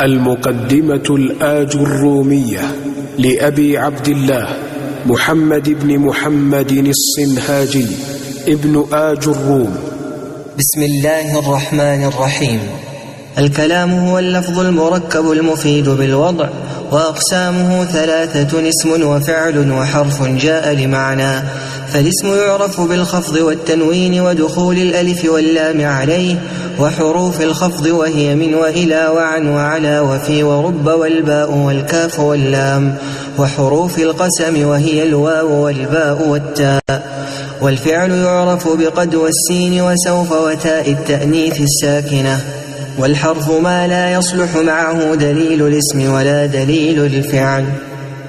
المقدمة الآج الرومية لأبي عبد الله محمد بن محمد الصنهاجي ابن آج الروم. بسم الله الرحمن الرحيم. الكلام هو اللفظ المركب المفيد بالوضع وأقسامه ثلاثة اسم وفعل وحرف جاء لمعنى فالاسم يعرف بالخفض والتنوين ودخول الألف واللام عليه وحروف الخفض وهي من وإلى وعن وعلى وفي ورب والباء والكاف واللام. وحروف القسم وهي الواو والباء والتاء. والفعل يعرف بقد والسين وسوف وتاء التأنيث الساكنة. والحرف ما لا يصلح معه دليل الاسم ولا دليل الفعل.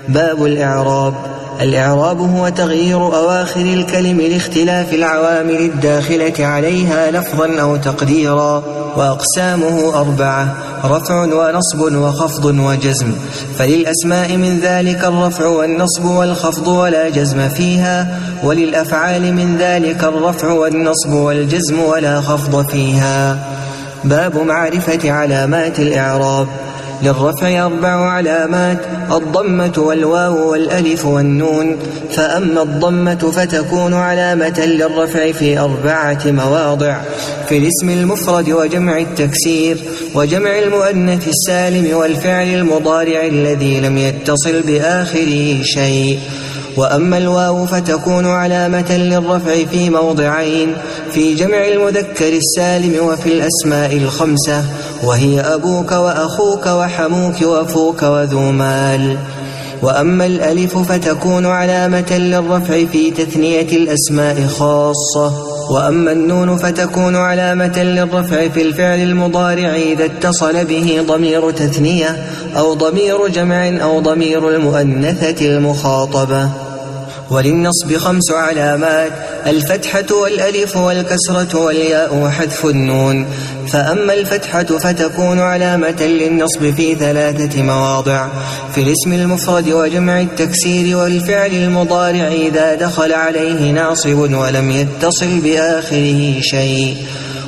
باب الإعراب. الإعراب هو تغيير أواخر الكلم لاختلاف العوامل الداخلة عليها لفظا أو تقديرا وأقسامه أربعة رفع ونصب وخفض وجزم. فللأسماء من ذلك الرفع والنصب والخفض ولا جزم فيها وللأفعال من ذلك الرفع والنصب والجزم ولا خفض فيها. باب معرفة علامات الإعراب. للرفع أربع علامات الضمة والواو والألف والنون. فأما الضمة فتكون علامة للرفع في أربعة مواضع. في الاسم المفرد وجمع التكسير وجمع المؤنث السالم والفعل المضارع الذي لم يتصل بآخره شيء. وأما الواو فتكون علامة للرفع في موضعين في جمع المذكر السالم وفي الأسماء الخمسة. وهي أبوك وأخوك وحموك وفوك وذو مال. وأما الألف فتكون علامة للرفع في تثنية الأسماء خاصة. وأما النون فتكون علامة للرفع في الفعل المضارع إذا اتصل به ضمير تثنية أو ضمير جمع أو ضمير المؤنثة المخاطبة. وللنصب خمس علامات الفتحة والألف والكسرة والياء وحذف النون. فأما الفتحة فتكون علامة للنصب في ثلاثة مواضع. في الاسم المفرد وجمع التكسير والفعل المضارع إذا دخل عليه ناصب ولم يتصل بآخره شيء.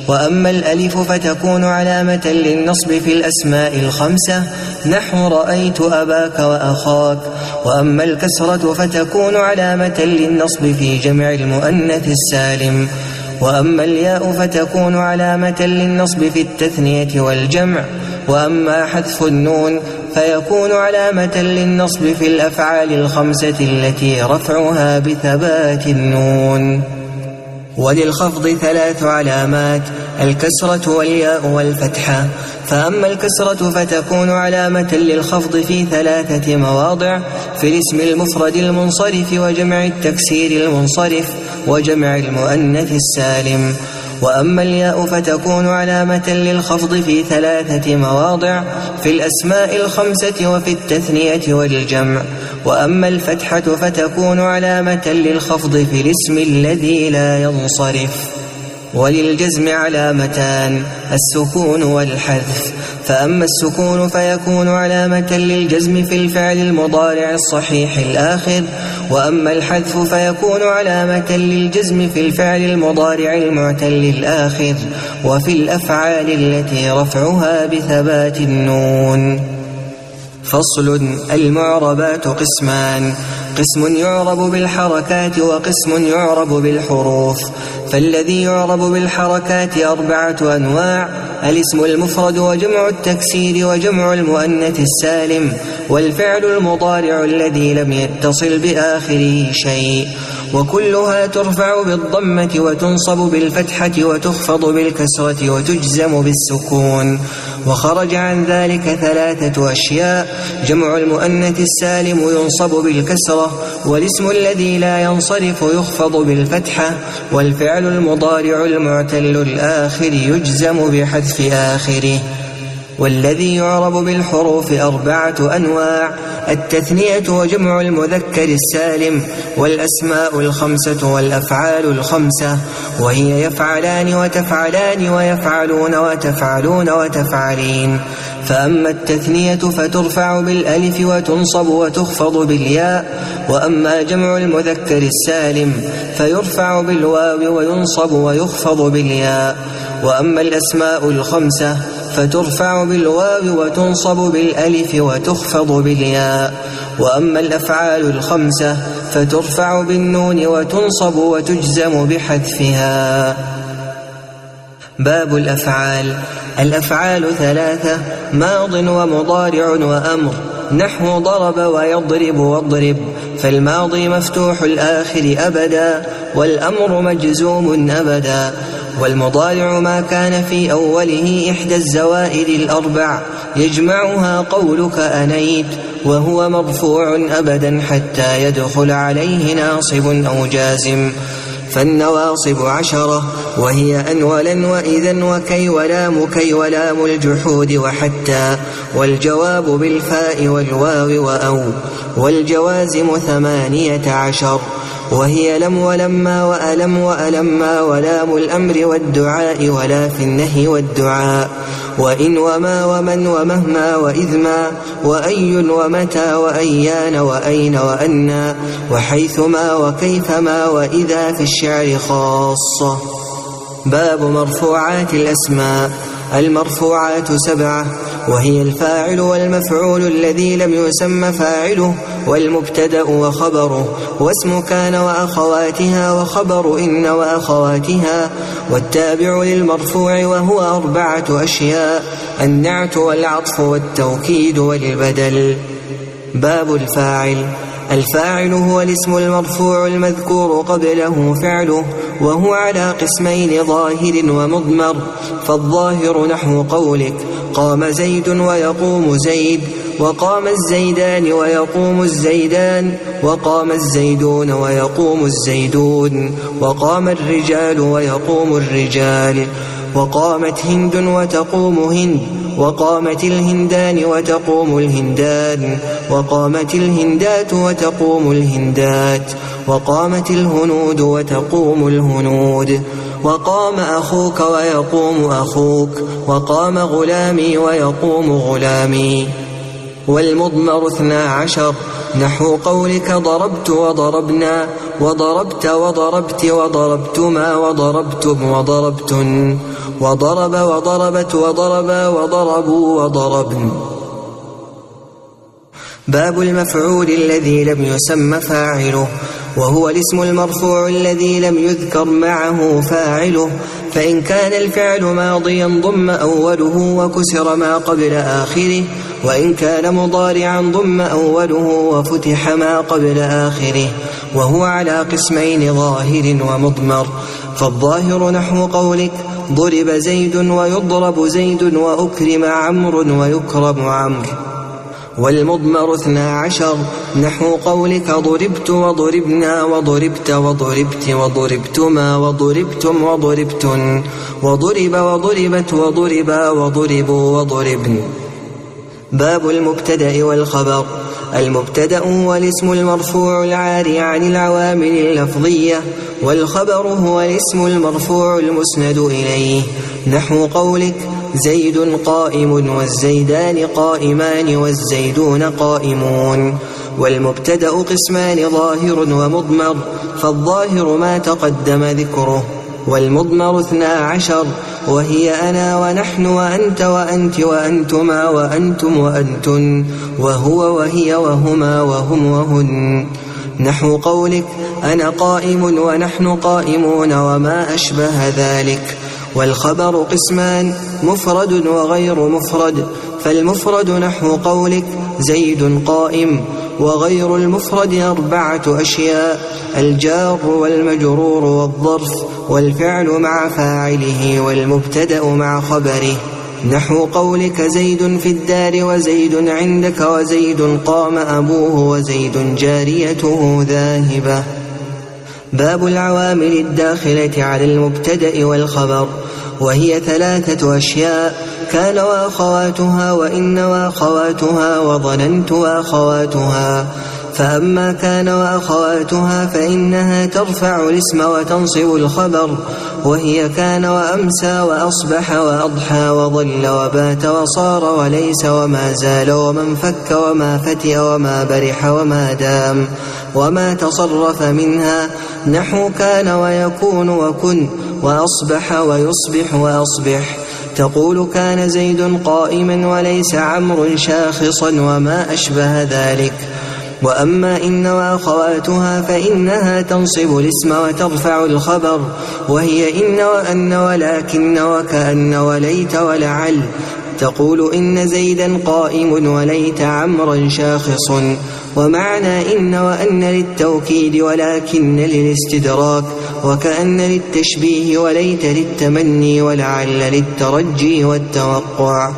وأما الألف فتكون علامة للنصب في الأسماء الخمسة. نحو رأيت أباك وأخاك. وأما الكسرة فتكون علامة للنصب في جمع المؤنث السالم. وأما الياء فتكون علامة للنصب في التثنية والجمع. وأما حذف النون فيكون علامة للنصب في الأفعال الخمسة التي رفعها بثبات النون. وللخفض ثلاث علامات الكسرة والياء والفتحة فأما الكسرة فتكون علامة للخفض في ثلاثة مواضع في الاسم المفرد المنصرف وجمع التكسير المنصرف وجمع المؤنث السالم. وأما الياء فتكون علامة للخفض في ثلاثة مواضع في الأسماء الخمسة وفي التثنية والجمع. وأما الفتحة فتكون علامة للخفض في الاسم الذي لا ينصرف. وللجزم علامتان السكون والحذف. فأما السكون فيكون علامة للجزم في الفعل المضارع الصحيح الآخر وأما الحذف فيكون علامة للجزم في الفعل المضارع المعتل الآخر وفي الأفعال التي رفعها بثبات النون. فصل المعربات قسمان. قسم يعرب بالحركات وقسم يعرب بالحروف. فالذي يعرب بالحركات أربعة أنواع الاسم المفرد وجمع التكسير وجمع المؤنث السالم والفعل المضارع الذي لم يتصل بآخره شيء. وكلها ترفع بالضمة وتنصب بالفتحة وتخفض بالكسرة وتجزم بالسكون. وخرج عن ذلك ثلاثة أشياء. جمع المؤنث السالم ينصب بالكسرة والاسم الذي لا ينصرف يخفض بالفتحة والفعل المضارع المعتل الآخر يجزم بحذف آخره. والذي يعرب بالحروف أربعة أنواع التثنية وجمع المذكر السالم والأسماء الخمسة والأفعال الخمسة وهي يفعلان وتفعلان ويفعلون وتفعلون وتفعلين. فأما التثنية فترفع بالألف وتنصب وتخفض بالياء وأما جمع المذكر السالم فيرفع بالواو وينصب ويخفض بالياء. وأما الأسماء الخمسة فترفع بالواو وتنصب بالألف وتخفض بالياء. وأما الأفعال الخمسة فترفع بالنون وتنصب وتجزم بحذفها. باب الأفعال. الأفعال ثلاثة ماض ومضارع وأمر. نحو ضرب ويضرب واضرب. فالماضي مفتوح الآخر أبدا والأمر مجزوم أبدا. والمضارع ما كان في أوله إحدى الزوائد الأربع. يجمعها قولك أنيت وهو مرفوع أبدا حتى يدخل عليه ناصب أو جازم. فالنواصب عشرة وهي أن ولن وإذا وكي ولام كي ولام الجحود وحتى. والجواب بالفاء والواو وأو. والجوازم ثمانية عشر. وهي لم ولما وألم وألما ولام الأمر والدعاء ولا في النهي والدعاء وإن وما ومن ومهما وإذما وأي ومتى وأيان وأين وأنا وحيثما وكيفما وإذا في الشعر خاصة. باب مرفوعات الأسماء. المرفوعات سبعة. وهي الفاعل والمفعول الذي لم يسم فاعله والمبتدأ وخبره. واسم كان وأخواتها وخبر إن وأخواتها والتابع للمرفوع وهو أربعة أشياء النعت والعطف والتوكيد والبدل. باب الفاعل. الفاعل هو الاسم المرفوع المذكور قبله فعله وهو على قسمين ظاهر ومضمر فالظاهر نحو قولك قام زيد ويقوم زيد وقام الزيدان ويقوم الزيدان وقام الزيدون ويقوم الزيدون وقام الرجال ويقوم الرجال وقامت هند وتقوم هند وقامت الهندان وتقوم الهندان وقامت الهندات وتقوم الهندات وقامت الهنود وتقوم الهنود. وقام أخوك ويقوم أخوك وقام غلامي ويقوم غلامي. والمضمر اثنا عشر نحو قولك ضربت وضربنا وضربت وضربت وضربتما وضربتم وضربتن. وضرب وضربت وضربا وضربوا وضربن. باب المفعول الذي لم يسم فاعله وهو الاسم المرفوع الذي لم يذكر معه فاعله. فإن كان الفعل ماضيا ضم أوله وكسر ما قبل آخره وإن كان مضارعا ضم أوله وفتح ما قبل آخره وهو على قسمين ظاهر ومضمر. فالظاهر نحو قولك ضرب زيد ويضرب زيد وأكرم عمرو ويكرم عمرو. والمضمر اثنا عشر نحو قولك ضربت وضربنا وضربت وضربت وضربتما وضربتم وضربتن. وضرب وضربت وضربا وضربوا وضربن. باب المبتدأ والخبر. المبتدأ هو الاسم المرفوع العاري عن العوامل اللفظية والخبر هو الاسم المرفوع المسند إليه. نحو قولك زيد قائم والزيدان قائمان والزيدون قائمون. والمبتدأ قسمان ظاهر ومضمر فالظاهر ما تقدم ذكره. والمضمر اثنا عشر وهي أنا ونحن وأنت وأنت وأنتما وأنتم وأنتن وهو وهي وهما وهم وهن. نحو قولك أنا قائم ونحن قائمون وما أشبه ذلك. والخبر قسمان مفرد وغير مفرد. فالمفرد نحو قولك زيد قائم. وغير المفرد أربعة أشياء الجار والمجرور والظرف والفعل مع فاعله والمبتدأ مع خبره. نحو قولك زيد في الدار وزيد عندك وزيد قام أبوه وزيد جاريته ذاهبة. باب العوامل الداخلة على المبتدأ والخبر. وهي ثلاثة أشياء. كان وأخواتها وإن وأخواتها وظننت وأخواتها. فأما كان وأخواتها فإنها ترفع الاسم وتنصب الخبر. وهي كان وأمسى وأصبح وأضحى وظل وبات وصار وليس وما زال ومن فك وما فتئ وما برح وما دام. وما تصرف منها. نحو كان ويكون وكن. وأصبح ويصبح وأصبح. تقول كان زيد قائما وليس عمرو شاخصا وما أشبه ذلك. وأما إن وأخواتها فإنها تنصب الاسم وترفع الخبر. وهي إن وأن ولكن وكأن وليت ولعل. تقول إن زيدا قائم وليت عمرا شاخص. ومعنى إن وأن للتوكيد ولكن للاستدراك. وكأن للتشبيه وليت للتمني ولعل للترجي والتوقع.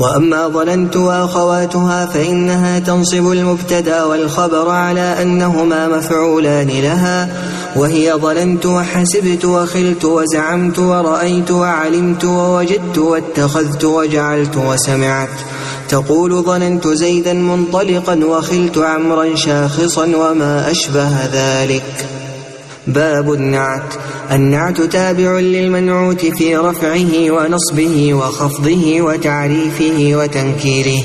وأما ظننت وأخواتها فإنها تنصب المبتدا والخبر على أنهما مفعولان لها وهي ظننت وحسبت وخلت وزعمت ورأيت وعلمت ووجدت واتخذت وجعلت وسمعت تقول ظننت زيدا منطلقا وخلت عمرا شاخصا وما أشبه ذلك باب النعت. النعت تابع للمنعوت في رفعه ونصبه وخفضه وتعريفه وتنكيره.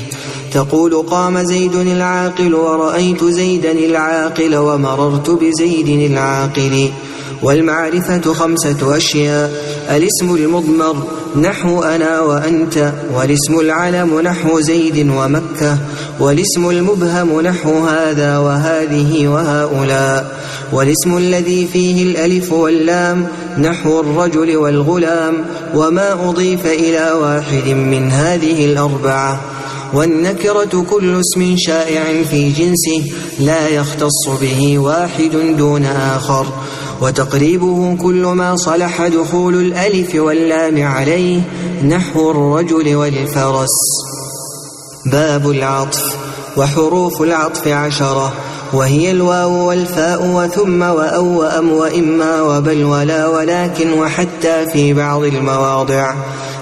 تقول قام زيد العاقل ورأيت زيدا العاقل ومررت بزيد العاقل. والمعرفة خمسة أشياء. الاسم المضمر نحو أنا وأنت والاسم العلم نحو زيد ومكة والاسم المبهم نحو هذا وهذه وهؤلاء. والاسم الذي فيه الألف واللام نحو الرجل والغلام وما أضيف إلى واحد من هذه الأربعة. والنكرة كل اسم شائع في جنسه لا يختص به واحد دون آخر. وتقريبه كل ما صلح دخول الألف واللام عليه نحو الرجل والفرس. باب العطف وحروف العطف عشرة. وهي الواو والفاء وثم وأو وأم وإما وبل ولا ولكن وحتى في بعض المواضع.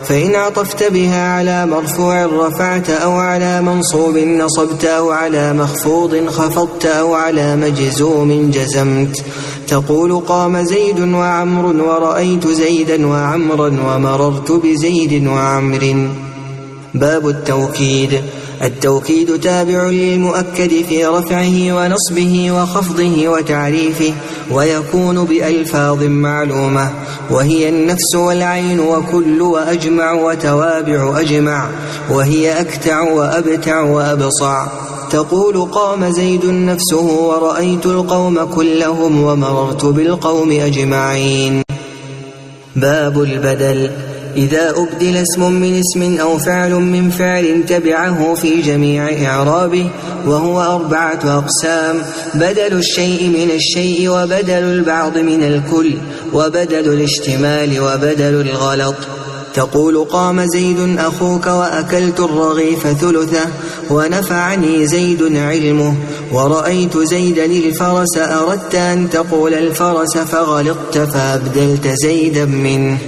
فإن عطفت بها على مرفوع رفعت أو على منصوب نصبت أو على مخفوض خفضت أو على مجزوم جزمت. تقول قام زيد وعمر ورأيت زيدا وعمرا ومررت بزيد وعمر. باب التوكيد. التوكيد تابع للمؤكد في رفعه ونصبه وخفضه وتعريفه ويكون بألفاظ معلومة وهي النفس والعين وكل وأجمع وتوابع أجمع وهي أكتع وأبتع وأبصع. تقول قام زيد نفسه ورأيت القوم كلهم ومررت بالقوم أجمعين. باب البدل. إذا أبدل اسم من اسم أو فعل من فعل تبعه في جميع إعرابه وهو أربعة أقسام. بدل الشيء من الشيء وبدل البعض من الكل وبدل الاشتمال وبدل الغلط. تقول قام زيد أخوك وأكلت الرغيف ثلثه ونفعني زيد علمه. ورأيت زيدا الفرس أردت أن تقول الفرس فغلطت فأبدلت زيدا منه.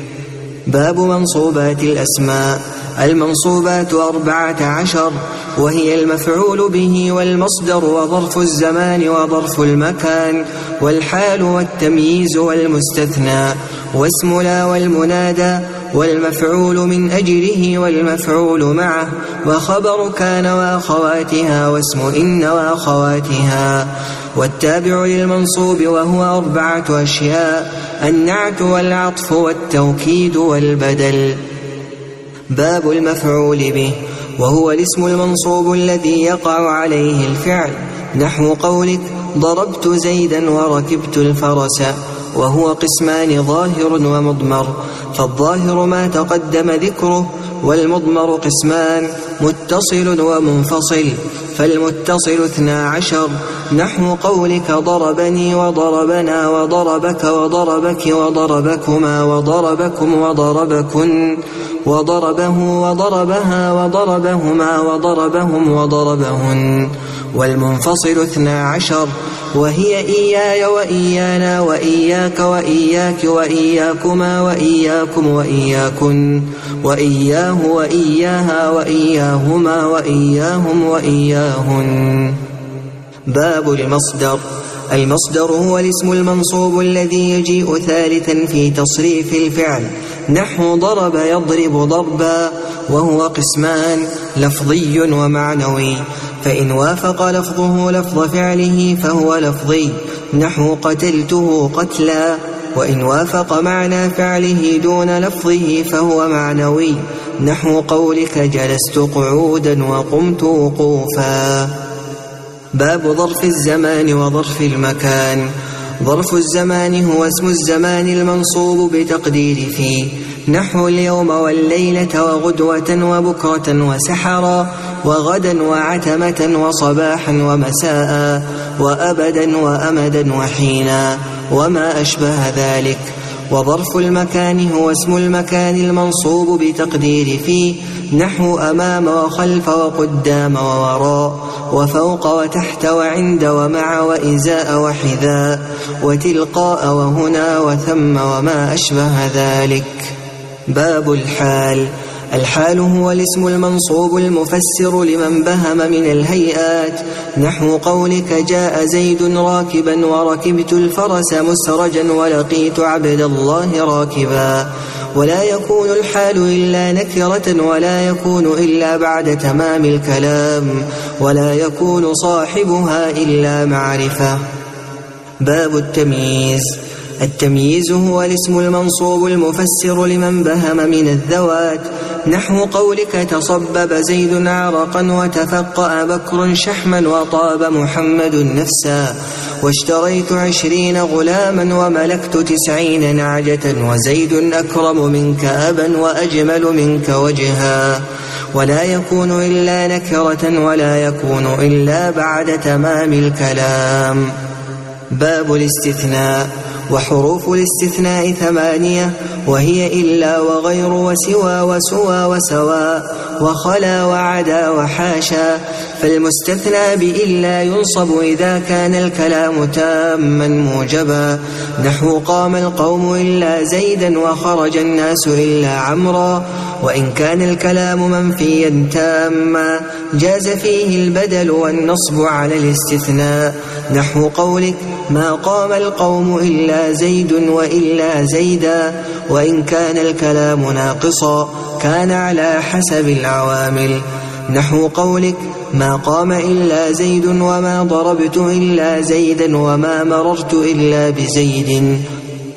باب منصوبات الأسماء. المنصوبات أربعة عشر وهي المفعول به والمصدر وظرف الزمان وظرف المكان والحال والتمييز والمستثنى واسم لا والمنادى والمفعول من أجله والمفعول معه وخبر كان وأخواتها واسم إن وأخواتها والتابع للمنصوب وهو أربعة أشياء النعت والعطف والتوكيد والبدل. باب المفعول به وهو الاسم المنصوب الذي يقع عليه الفعل. نحو قولك ضربت زيدا وركبت الفرس وهو قسمان ظاهر ومضمر. فالظاهر ما تقدم ذكره والمضمر قسمان متصل ومنفصل فالمتصل اثنا عشر. نحو قولك ضربني وضربنا وضربك وضربك وضربكما وضربكم وضربكن وضربه وضربها وضربهما وضربهم وضربهن. والمنفصل اثنا عشر. وهي إياي وإيانا وإياك وإياك وإياكما وإياكم وإياكن وإياه وإياها وإياهما وإياهم وإياهن. باب المصدر. المصدر هو الاسم المنصوب الذي يجيء ثالثا في تصريف الفعل. نحو ضرب يضرب ضربا وهو قسمان لفظي ومعنوي. فإن وافق لفظه لفظ فعله فهو لفظي. نحو قتلته قتلا وإن وافق معنى فعله دون لفظه فهو معنوي. نحو قولك جلست قعودا وقمت وقوفا. باب ظرف الزمان وظرف المكان. ظرف الزمان هو اسم الزمان المنصوب بتقدير فيه. نحو اليوم والليلة وغدوة وبكرة وسحرا وغدا وعتمة وصباحا ومساء وأبدا وأمدا وحينا. وما أشبه ذلك. وظرف المكان هو اسم المكان المنصوب بتقدير فيه نحو أمام وخلف وقدام ووراء وفوق وتحت وعند ومع وإزاء وحذاء وتلقاء وهنا وثم وما أشبه ذلك. باب الحال. الحال هو الاسم المنصوب المفسر لمن بهم من الهيئات. نحو قولك جاء زيد راكبا وركبت الفرس مسرجا ولقيت عبد الله راكبا. ولا يكون الحال إلا نكرة ولا يكون إلا بعد تمام الكلام. ولا يكون صاحبها إلا معرفة. باب التمييز. التمييز هو الاسم المنصوب المفسر لمن بهم من الذوات. نحو قولك تصبب زيد عرقا وتفقأ بكر شحما وطاب محمد نفسا. واشتريت عشرين غلاما وملكت تسعين نعجة وزيد أكرم منك أبا وأجمل منك وجها. ولا يكون إلا نكرة ولا يكون إلا بعد تمام الكلام. باب الاستثناء. وحروف الاستثناء ثمانية وهي إلا وغير وسوى وسوى وسواء وخلا وعدا وحاشا فالمستثنى بإلا ينصب إذا كان الكلام تاما موجبا. نحو قام القوم إلا زيدا وخرج الناس إلا عمرا وإن كان الكلام منفيا تاما جاز فيه البدل والنصب على الاستثناء. نحو قولك ما قام القوم إلا زيد وإلا زيدا وإن كان الكلام ناقصا كان على حسب العوامل. نحو قولك ما قام إلا زيد وما ضربت إلا زيدا وما مررت إلا بزيد.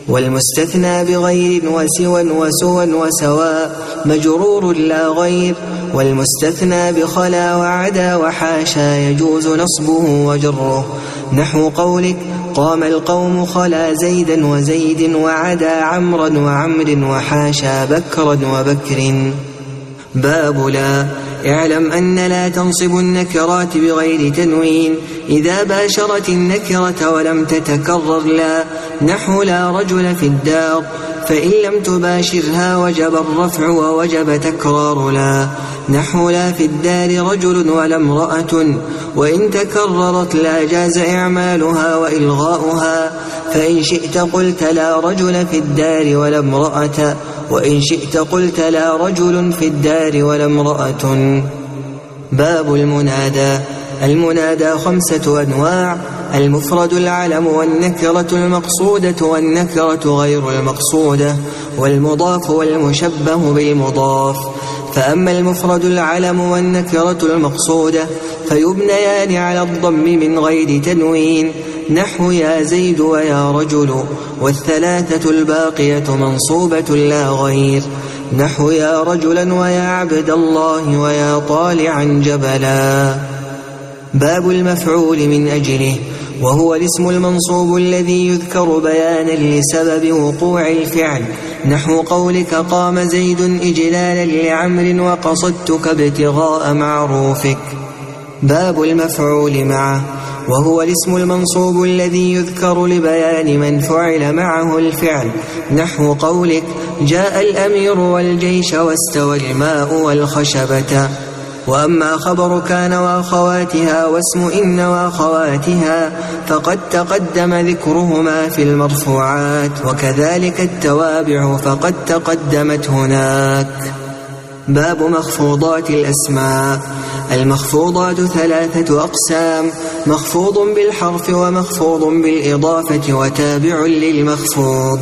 والمستثنى بغير وسوى وسوى وسواء مجرور لا غير والمستثنى بخلا وعدا وحاشا يجوز نصبه وجره. نحو قولك. قام القوم خلا زيدا وزيد وعدا عمرا وعمر وحاشا بكرا وبكر. باب لا. اعلم أن لا تنصب النكرات بغير تنوين. إذا باشرت النكرة ولم تتكرر لا. نحو لا رجل في الدار. فإن لم تباشرها وجب الرفع ووجب تكرار لا. نحو لا في الدار رجل ولا امرأة. وإن تكررت لا جاز إعمالها وإلغاؤها. فإن شئت قلت لا رجل في الدار ولا امرأة. وإن شئت قلت لا رجل في الدار ولا امرأة. باب المنادى. المنادى خمسة أنواع المفرد العلم والنكرة المقصودة والنكرة غير المقصودة والمضاف والمشبه بالمضاف. فأما المفرد العلم والنكرة المقصودة فيبنيان على الضم من غير تنوين. نحو يا زيد ويا رجل والثلاثة الباقية منصوبة لا غير. نحو يا رجلا ويا عبد الله ويا طالعا جبلا. باب المفعول من أجله وهو الاسم المنصوب الذي يذكر بيانا لسبب وقوع الفعل. نحو قولك قام زيد إجلالا لعمر وقصدتك ابتغاء معروفك. باب المفعول معه وهو الاسم المنصوب الذي يذكر لبيان من فعل معه الفعل. نحو قولك جاء الأمير والجيش واستوى الماء والخشبة. وأما خبر كان وأخواتها واسم إن وأخواتها فقد تقدم ذكرهما في المرفوعات وكذلك التوابع فقد تقدمت هناك. باب مخفوضات الأسماء. المخفوضات ثلاثة أقسام مخفوض بالحرف ومخفوض بالإضافة وتابع للمخفوض.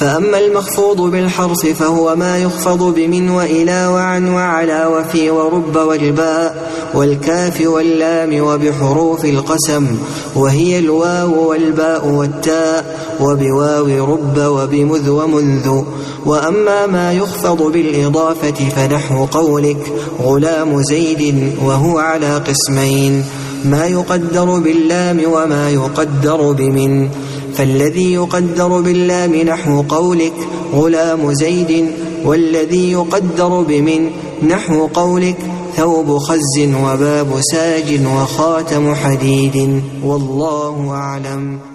فأما المخفوض بالحرف فهو ما يخفض بمن وإلى وعن وعلى وفي ورب والباء والكاف واللام وبحروف القسم وهي الواو والباء والتاء وبواو رب وبمذ ومنذ وأما ما يخفض بالإضافة فنحو قولك غلام زيد وهو على قسمين ما يقدر باللام وما يقدر بمن فالذي يقدر باللام نحو قولك غلام زيد والذي يقدر بمن نحو قولك ثوب خز وباب ساج وخاتم حديد. والله أعلم.